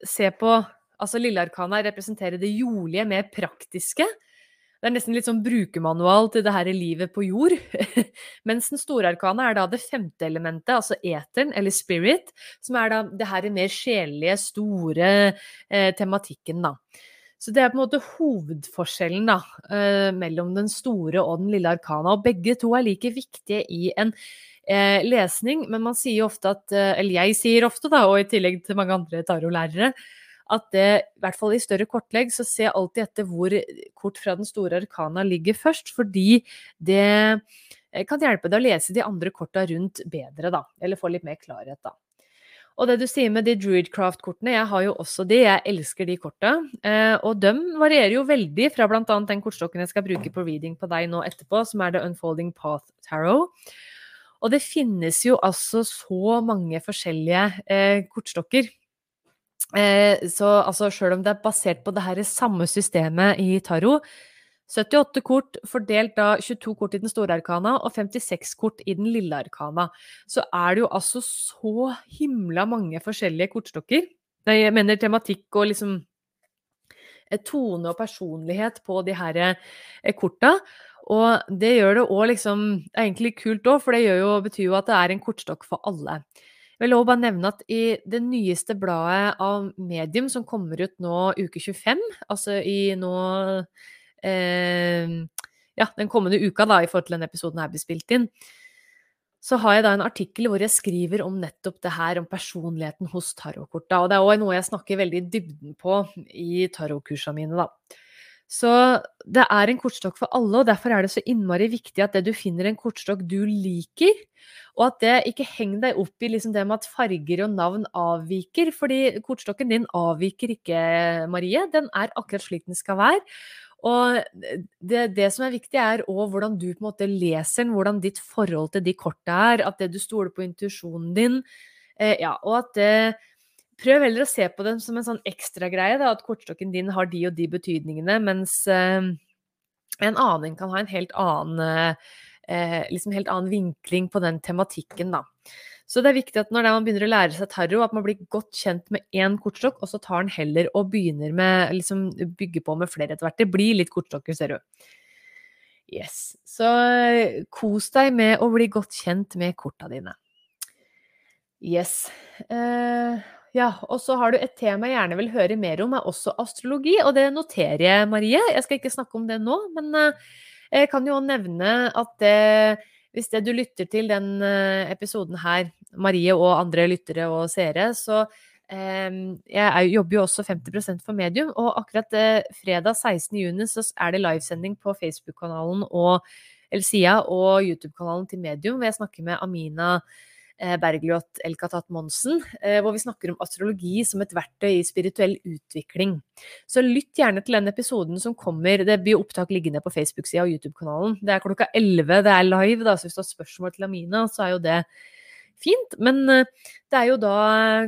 S1: se på Altså Lille Arkana representerer det jordlige, mer praktiske. Det er nesten litt sånn brukermanual til det her livet på jord. Mens den store arkana er da det femte elementet, altså eteren, eller spirit, som er da det her mer sjelelige, store eh, tematikken, da. Så det er på en måte hovedforskjellen da, eh, mellom den store og den lille arkana. Og begge to er like viktige i en eh, lesning, men man sier ofte at eh, Eller jeg sier ofte, da, og i tillegg til mange andre tarolærere, at det, i hvert fall i større kortlegg, så se alltid etter hvor kort fra den store arkana ligger først, fordi det eh, kan hjelpe deg å lese de andre korta rundt bedre, da. Eller få litt mer klarhet, da. Og det du sier med de Druidcraft-kortene, jeg har jo også de, jeg elsker de korta. Og de varierer jo veldig fra bl.a. den kortstokken jeg skal bruke på reading på deg nå etterpå, som er The Unfolding Path Tarot. Og det finnes jo altså så mange forskjellige eh, kortstokker. Eh, så altså, sjøl om det er basert på det her samme systemet i tarot, 78 kort fordelt da 22 kort i den store arkana og 56 kort i den lille arkana, så er det jo altså så himla mange forskjellige kortstokker. Jeg mener tematikk og liksom eh, tone og personlighet på de her eh, korta. Og det gjør det òg liksom er egentlig kult òg, for det jo, betyr jo at det er en kortstokk for alle. Jeg vil også bare nevne at i det nyeste bladet av Medium, som kommer ut nå uke 25, altså i nå eh, Ja, den kommende uka, da, i forhold til den episoden her blir spilt inn, så har jeg da en artikkel hvor jeg skriver om nettopp det her, om personligheten hos tarotkorta. Og det er òg noe jeg snakker veldig i dybden på i tarotkursene mine, da. Så det er en kortstokk for alle, og derfor er det så innmari viktig at det du finner en kortstokk du liker, og at det ikke henger deg opp i liksom det med at farger og navn avviker. Fordi kortstokken din avviker ikke, Marie. Den er akkurat slik den skal være. Og det, det som er viktig, er òg hvordan du på en måte leser den, hvordan ditt forhold til de korta er, at det du stoler på intuisjonen din, eh, ja, og at det Prøv heller å se på dem som en sånn ekstragreie, at kortstokken din har de og de betydningene, mens eh, en annen kan ha en helt annen, eh, liksom helt annen vinkling på den tematikken, da. Så det er viktig at når man begynner å lære seg tarot, at man blir godt kjent med én kortstokk, og så tar den heller og begynner med liksom bygge på med flere etter hvert. Det blir litt kortstokker, ser du. Yes. Så eh, kos deg med å bli godt kjent med korta dine. Yes. Eh, ja, og så har du et tema jeg gjerne vil høre mer om, er også astrologi, og det noterer jeg, Marie. Jeg skal ikke snakke om det nå, men eh, jeg kan jo nevne at det, hvis det du lytter til den eh, episoden her, Marie og andre lyttere og seere, så Jeg jobber jo også 50% for medium, og akkurat fredag 16.6 så er det livesending på Facebook-kanalen og eller sida og YouTube-kanalen til Medium, hvor jeg snakker med Amina Eh, Bergljot Elkatat Monsen, eh, hvor vi snakker om astrologi som et verktøy i spirituell utvikling. Så lytt gjerne til den episoden som kommer. Det blir opptak liggende på Facebook-sida og YouTube-kanalen. Det er klokka 11, det er live, da, så hvis du har spørsmål til Amina, så er jo det fint. Men eh, det er jo da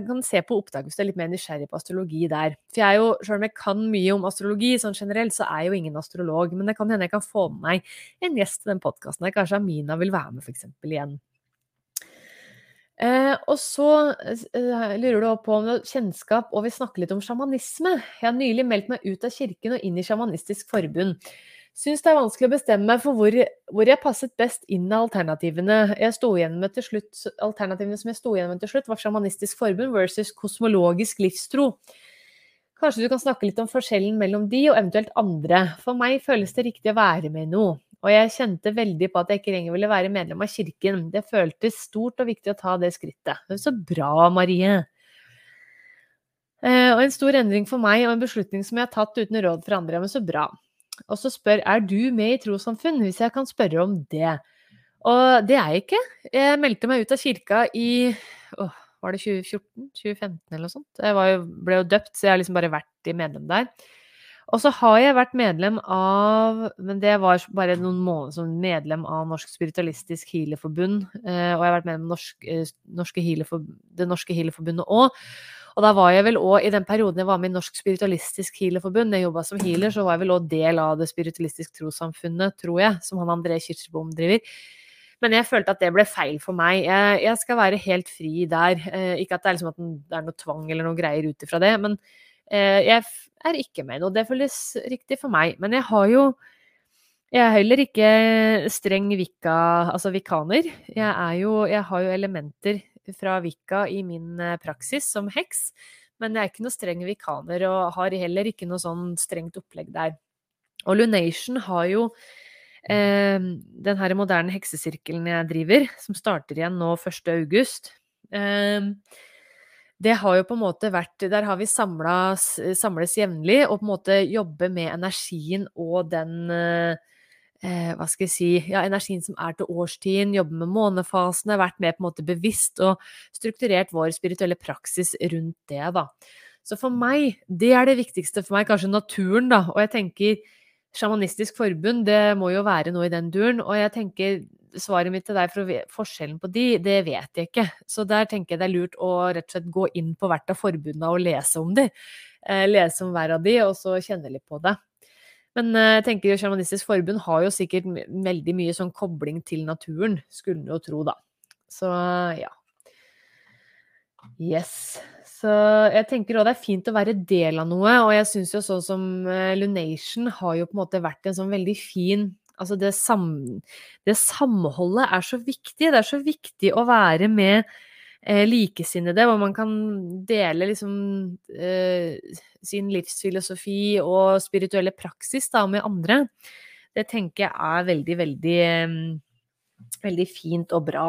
S1: kan se på opptak hvis du er litt mer nysgjerrig på astrologi der. For jeg er jo, selv om jeg kan mye om astrologi sånn generelt, så er jeg jo ingen astrolog. Men det kan hende jeg kan få med meg en gjest til den podkasten. Kanskje Amina vil være med, f.eks. igjen. Eh, og så eh, lurer du på om du har kjennskap og vil snakke litt om sjamanisme. Jeg har nylig meldt meg ut av kirken og inn i Sjamanistisk forbund. Syns det er vanskelig å bestemme meg for hvor, hvor, jeg passet best inn av alternativene. Jeg sto med til slutt, alternativene som jeg sto igjen med til slutt, var Sjamanistisk forbund versus kosmologisk livstro. Kanskje du kan snakke litt om forskjellen mellom de og eventuelt andre. For meg føles det riktig å være med i noe. Og jeg kjente veldig på at jeg ikke lenger ville være medlem av kirken. Det føltes stort og viktig å ta det skrittet. Så bra, Marie. Eh, og en stor endring for meg, og en beslutning som jeg har tatt uten råd fra andre. Men så bra. Og så spør er du med i trossamfunn, hvis jeg kan spørre om det. Og det er jeg ikke. Jeg meldte meg ut av kirka i åh, var det 2014? 2015 eller noe sånt? Jeg jo, ble jo døpt, så jeg har liksom bare vært i medlem der. Og så har jeg vært medlem av Men det var bare noen måneder som medlem av Norsk Spiritualistisk Healerforbund. Eh, og jeg har vært medlem av norsk, eh, norske Det Norske Healerforbundet òg. Og da var jeg vel òg, i den perioden jeg var med i Norsk Spiritualistisk Healerforbund, jeg jobba som healer, så var jeg vel òg del av Det spiritualistiske trossamfunnet, tror jeg, som han André Kirsebom driver. Men jeg følte at det ble feil for meg. Jeg, jeg skal være helt fri der. Eh, ikke at det er, liksom at det er noe tvang eller noe greier ut ifra det, men jeg er ikke med noe. Det føles riktig for meg. Men jeg har jo Jeg er heller ikke streng vika, altså vikaner. Jeg, jo, jeg har jo elementer fra vika i min eh, praksis som heks, men jeg er ikke noe streng vikaner, og har heller ikke noe sånn strengt opplegg der. Og Lunation har jo eh, den her moderne heksesirkelen jeg driver, som starter igjen nå 1. august. Eh, det har jo på en måte vært Der har vi samles, samles jevnlig og på en måte jobbe med energien og den eh, Hva skal jeg si Ja, energien som er til årstiden, jobbe med månefasene, vært mer på en måte bevisst og strukturert vår spirituelle praksis rundt det, da. Så for meg, det er det viktigste for meg, kanskje naturen, da. Og jeg tenker Sjamanistisk forbund, det må jo være noe i den duren. Og jeg tenker svaret mitt til deg for forskjellen på de, det vet jeg ikke. Så der tenker jeg det er lurt å rett og slett gå inn på hvert av forbundene og lese om de. Eh, lese om hver av de, og så kjenne litt på det. Men eh, jeg tenker Sjamanistisk forbund har jo sikkert veldig mye sånn kobling til naturen, skulle en jo tro, da. Så ja. Yes. Så jeg tenker òg det er fint å være del av noe, og jeg syns jo sånn som eh, Lunation har jo på en måte vært en sånn veldig fin Altså det, sam, det samholdet er så viktig. Det er så viktig å være med eh, likesinnede, hvor man kan dele liksom eh, sin livsfilosofi og spirituelle praksis da, med andre. Det tenker jeg er veldig, veldig, eh, veldig fint og bra.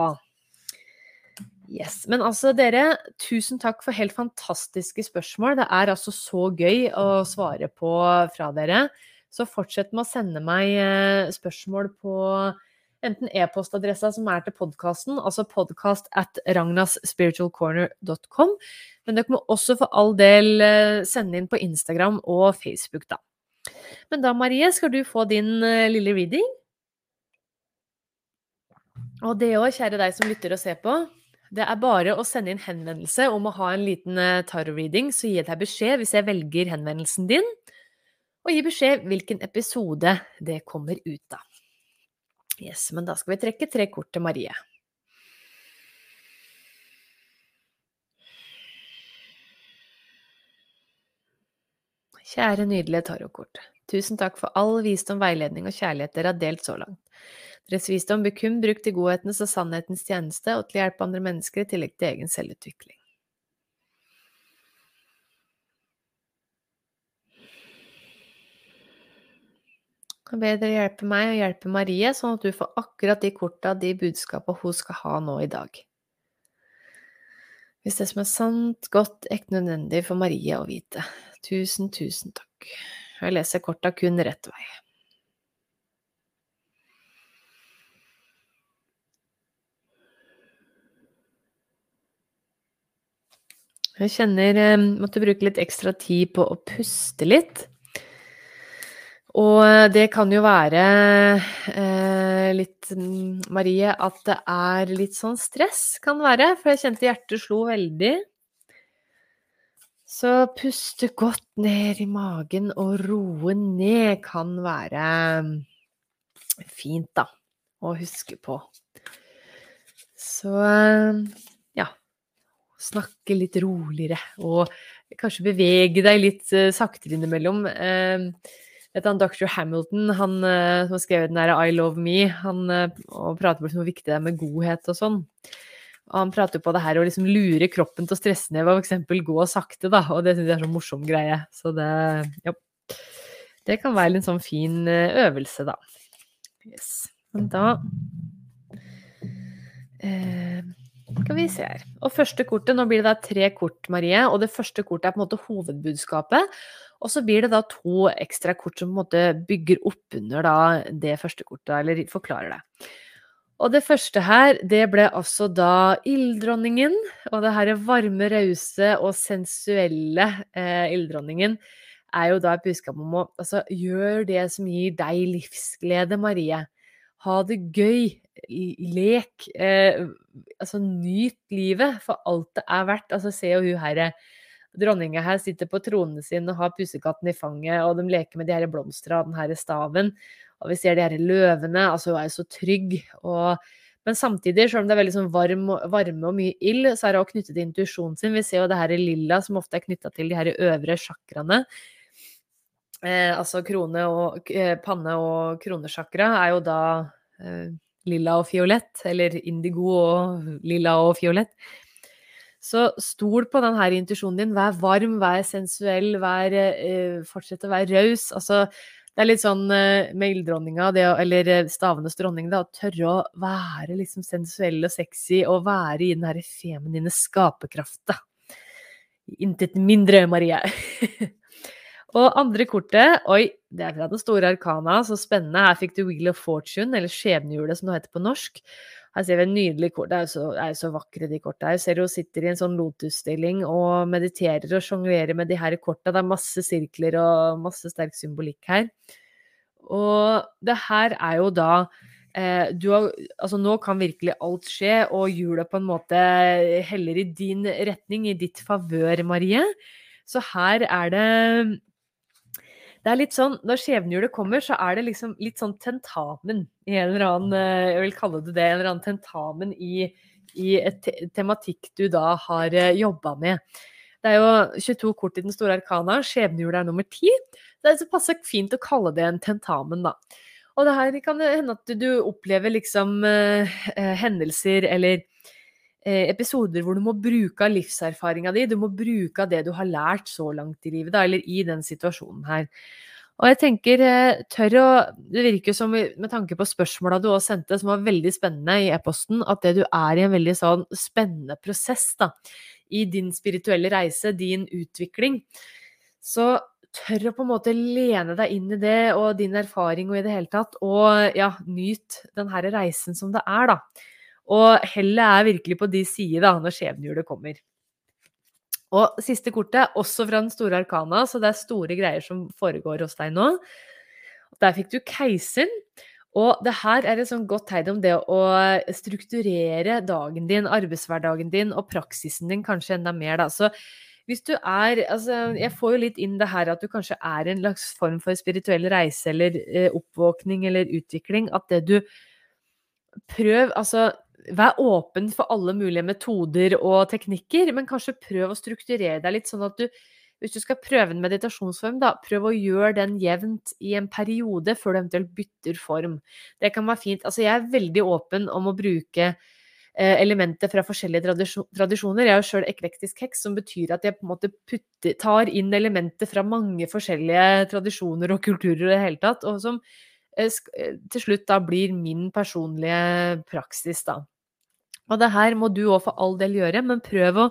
S1: Yes. Men altså, dere, tusen takk for helt fantastiske spørsmål. Det er altså så gøy å svare på fra dere. Så fortsett med å sende meg eh, spørsmål på enten e-postadressa som er til podkasten, altså podcast at ragnasspiritualcorner.com. Men dere må også for all del eh, sende inn på Instagram og Facebook, da. Men da, Marie, skal du få din eh, lille reading. Og det òg, kjære deg som lytter og ser på. Det er bare å sende inn henvendelse om å ha en liten tarot-reading, så gir jeg deg beskjed hvis jeg velger henvendelsen din og gi beskjed hvilken episode det kommer ut av. Yes, men da skal vi trekke tre kort til Marie. Kjære nydelige tarotkort. Tusen takk for all visdom, veiledning og kjærlighet dere har delt så langt. Deres visdom blir kun brukt i godhetens og sannhetens tjeneste og til å hjelpe andre mennesker i tillegg til egen selvutvikling. Jeg ber dere hjelpe meg og hjelpe Marie, sånn at du får akkurat de korta, de budskapa hun skal ha nå i dag. Hvis det som er sant, godt, ekte nødvendig for Marie å vite. Tusen, tusen takk. Jeg leser korta kun rett vei. Jeg kjenner jeg eh, måtte bruke litt ekstra tid på å puste litt. Og eh, det kan jo være eh, litt, mm, Marie, at det er litt sånn stress, kan være. For jeg kjente hjertet slo veldig. Så puste godt ned i magen og roe ned kan være fint, da, å huske på. Så eh, snakke litt roligere og kanskje bevege deg litt uh, saktere innimellom. Uh, vet han, Dr. Hamilton, han uh, som har skrevet den der I Love Me, han og prater om hvor viktig det er med godhet og sånn. Og han prater på det her å liksom lure kroppen til å stresse ned ved f.eks. gå sakte, da, og det syns jeg er sånn morsom greie. Så det ja. Det kan være en sånn fin øvelse, da. Yes. Men da eh, skal vi se her. Og første kortet, nå blir det da tre kort, Marie. Og det første kortet er på en måte hovedbudskapet. Og så blir det da to ekstra kort som på en måte bygger opp under da det første kortet, eller forklarer det. Og det første her, det ble altså da ilddronningen. Og det her varme, rause og sensuelle eh, ilddronningen er jo da et budskap om å altså, gjør det som gir deg livsglede, Marie. Ha det gøy lek. Eh, altså, nyt livet for alt det er verdt. Altså, se jo hun her Dronninga her sitter på tronen sin og har pussekatten i fanget, og de leker med de her blomstene og den her staven. Og vi ser de her løvene. Altså, hun er jo så trygg. Og, men samtidig, selv om det er veldig sånn varm, varme og mye ild, så er hun knyttet til intuisjonen sin. Vi ser jo det her lilla som ofte er knytta til de her øvre sjakraene. Eh, altså krone og eh, panne og kronesjakra er jo da eh, lilla og fiolett, eller indigo og lilla og fiolett. Så stol på denne intuisjonen din. Vær varm, vær sensuell, vær, eh, fortsett å være raus. Altså, det er litt sånn eh, med ilddronninga, eller eh, stavenes dronning, da, å tørre å være liksom sensuell og sexy og være i den her feminine skaperkrafta. Intet mindre, Marie. Og andre kortet, oi, det er fra den store arkana, så spennende. Her fikk du Wheel of Fortune, eller Skjebnehjulet som det heter på norsk. Her ser vi en nydelig kort. Det er jo så, er så vakre, de korta her. Ser du hun sitter i en sånn lotusstilling og mediterer og sjonglerer med de her korta. Det er masse sirkler og masse sterk symbolikk her. Og det her er jo da eh, har, altså Nå kan virkelig alt skje, og hjulet på en måte heller i din retning, i ditt favør, Marie. Så her er det det er litt sånn, Når skjebnehjulet kommer, så er det liksom litt sånn tentamen i en eller annen eh, Jeg vil kalle det det. En eller annen tentamen i, i et tematikk du da har eh, jobba med. Det er jo 22 kort i den store arkana. Skjebnehjulet er nummer 10. Det er så passe fint å kalle det en tentamen, da. Og det her kan hende at du opplever liksom eh, eh hendelser eller episoder hvor du må bruke av livserfaringa di, du må bruke av det du har lært så langt i livet, da, eller i den situasjonen her. Og jeg tenker, eh, tør å Det virker som, med tanke på spørsmåla du også sendte, som var veldig spennende i e-posten, at det du er i en veldig sånn spennende prosess, da, i din spirituelle reise, din utvikling. Så tør å på en måte lene deg inn i det og din erfaring og i det hele tatt, og ja, nyt den her reisen som det er, da. Og hellet er virkelig på de sider da, når skjebnehjulet kommer. Og siste kortet, også fra den store arkana, så det er store greier som foregår hos deg nå. Der fikk du keiseren. Og det her er et sånn godt tegn om det å strukturere dagen din, arbeidshverdagen din og praksisen din kanskje enda mer, da. Så hvis du er Altså, jeg får jo litt inn det her at du kanskje er en slags form for spirituell reise eller eh, oppvåkning eller utvikling. At det du Prøv, altså Vær åpen for alle mulige metoder og teknikker, men kanskje prøv å strukturere deg litt, sånn at du hvis du skal prøve en meditasjonsform, da, prøv å gjøre den jevnt i en periode før du eventuelt bytter form. Det kan være fint. Altså, jeg er veldig åpen om å bruke eh, elementer fra forskjellige tradisjoner. Jeg er jo sjøl eklektisk heks, som betyr at jeg på en måte putter, tar inn elementer fra mange forskjellige tradisjoner og kulturer i det hele tatt, og som eh, eh, til slutt da blir min personlige praksis, da. Og det her må du òg for all del gjøre, men prøv å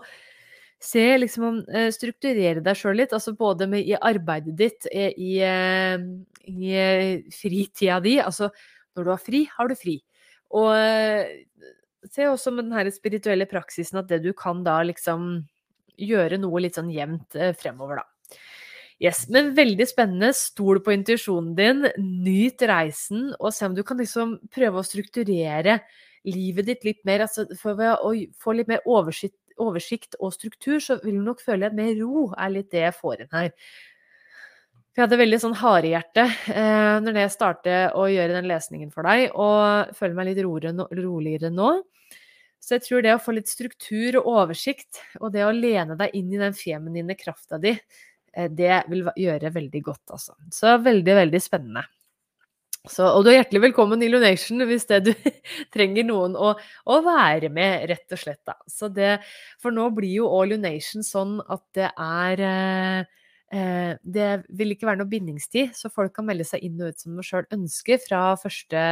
S1: se liksom eh, Strukturere deg sjøl litt, altså både med, i arbeidet ditt, eh, i, i, i fritida di. Altså når du har fri, har du fri. Og se også med den her spirituelle praksisen at det du kan da liksom gjøre noe litt sånn jevnt fremover, da. Yes, men veldig spennende. Stol på intuisjonen din. Nyt reisen, og se om du kan liksom prøve å strukturere livet ditt litt mer. Altså for å få litt mer oversikt, oversikt, og struktur, så vil du nok føle mer ro, er litt det jeg får inn her. For jeg hadde veldig sånn harehjerte eh, når jeg startet å gjøre den lesningen for deg, og føler meg litt roligere, nå. Så jeg tror det å få litt struktur og oversikt, og det å lene deg inn i den feminine krafta di, Eh, det vil gjøre veldig godt, altså. Så veldig, veldig spennende. Så, og du er hjertelig velkommen i Lunation hvis det du trenger noen å, å, være med, rett og slett. Da. Det, for nå blir jo òg Lunation sånn at det er eh, eh, Det vil ikke være noe bindingstid, så folk kan melde seg inn og ut som de sjøl ønsker fra første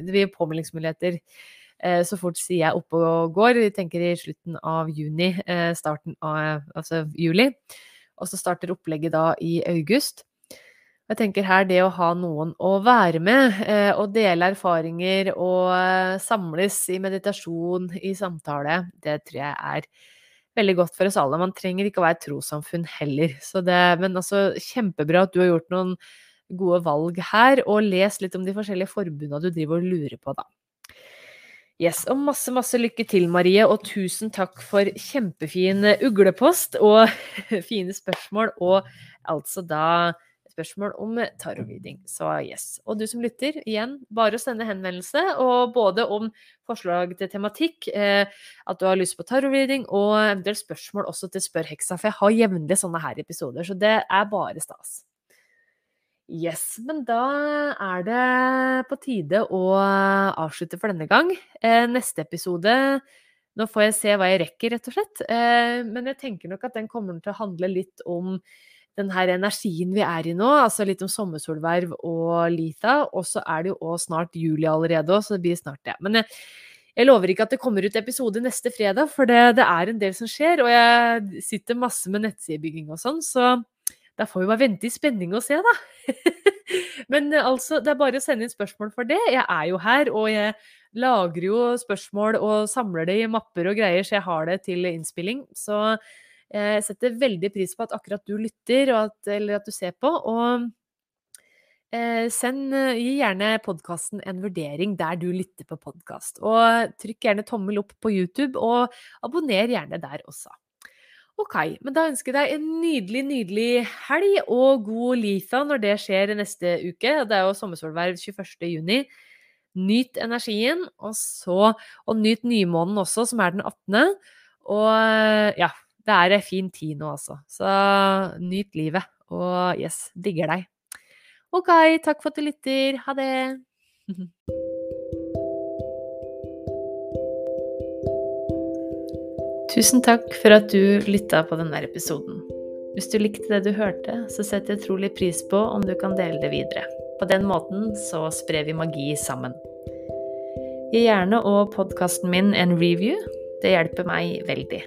S1: Det blir påmeldingsmuligheter eh, så fort sier jeg oppe og går. Vi tenker i slutten av juni, eh, starten av altså juli og så starter opplegget da i august. Jeg tenker her det å ha noen å være med eh, og dele erfaringer og eh, samles i meditasjon, i samtale, det tror jeg er veldig godt for oss alle. Man trenger ikke å være et trossamfunn heller. Det, men altså, kjempebra at du har gjort noen gode valg her, og les litt om de forskjellige forbundene du driver og lurer på, da. Yes, og masse, masse lykke til, Marie, og tusen takk for kjempefin uglepost og fine spørsmål, og altså da spørsmål om tarotreading. Så yes. Og du som lytter, igjen, bare å sende henvendelse, og både om forslag til tematikk, eh, at du har lyst på tarotreading, og eventuelt spørsmål også til Spør heksa, for jeg har jevnlig sånne her episoder, så det er bare stas. Yes, men da er det på tide å avslutte for denne gang. Eh, neste episode Nå får jeg se hva jeg rekker, rett og slett. Eh, men jeg tenker nok at den kommer til å handle litt om den her energien vi er i nå, altså litt om sommersolverv og Litha. Og så er det jo også snart juli allerede så det blir snart det. Men jeg, jeg, lover ikke at det kommer ut episode neste fredag, for det, det er en del som skjer. Og jeg sitter masse med nettsidebygging og sånn, så da får vi bare vente i spenning og se, da. Men eh, altså, det er bare å sende inn spørsmål for det. Jeg er jo her, og jeg lagrer jo spørsmål og samler det i mapper og greier, så jeg har det til innspilling. Så eh, jeg setter veldig pris på at akkurat du lytter, at, eller at du ser på. Og eh, send, gi gjerne podkasten en vurdering der du lytter på podkast. Og trykk gjerne tommel opp på YouTube, og abonner gjerne der også. Ok, men da ønsker jeg deg en nydelig, nydelig helg og god Litha når det skjer neste uke. Det er jo sommersolverv 21.6. Nyt energien, og så Og nyt nymånen også, som er den 18. Og ja, det er en fin tid nå, altså. Så nyt livet. Og yes, digger deg. Ok, takk for at du lytter. Ha det. Tusen takk for at du lytta på denne episoden. Hvis du likte det du hørte, så setter jeg trolig pris på om du kan dele det videre. På den måten så sprer vi magi sammen. Gi gjerne og podkasten min en review. Det hjelper meg veldig.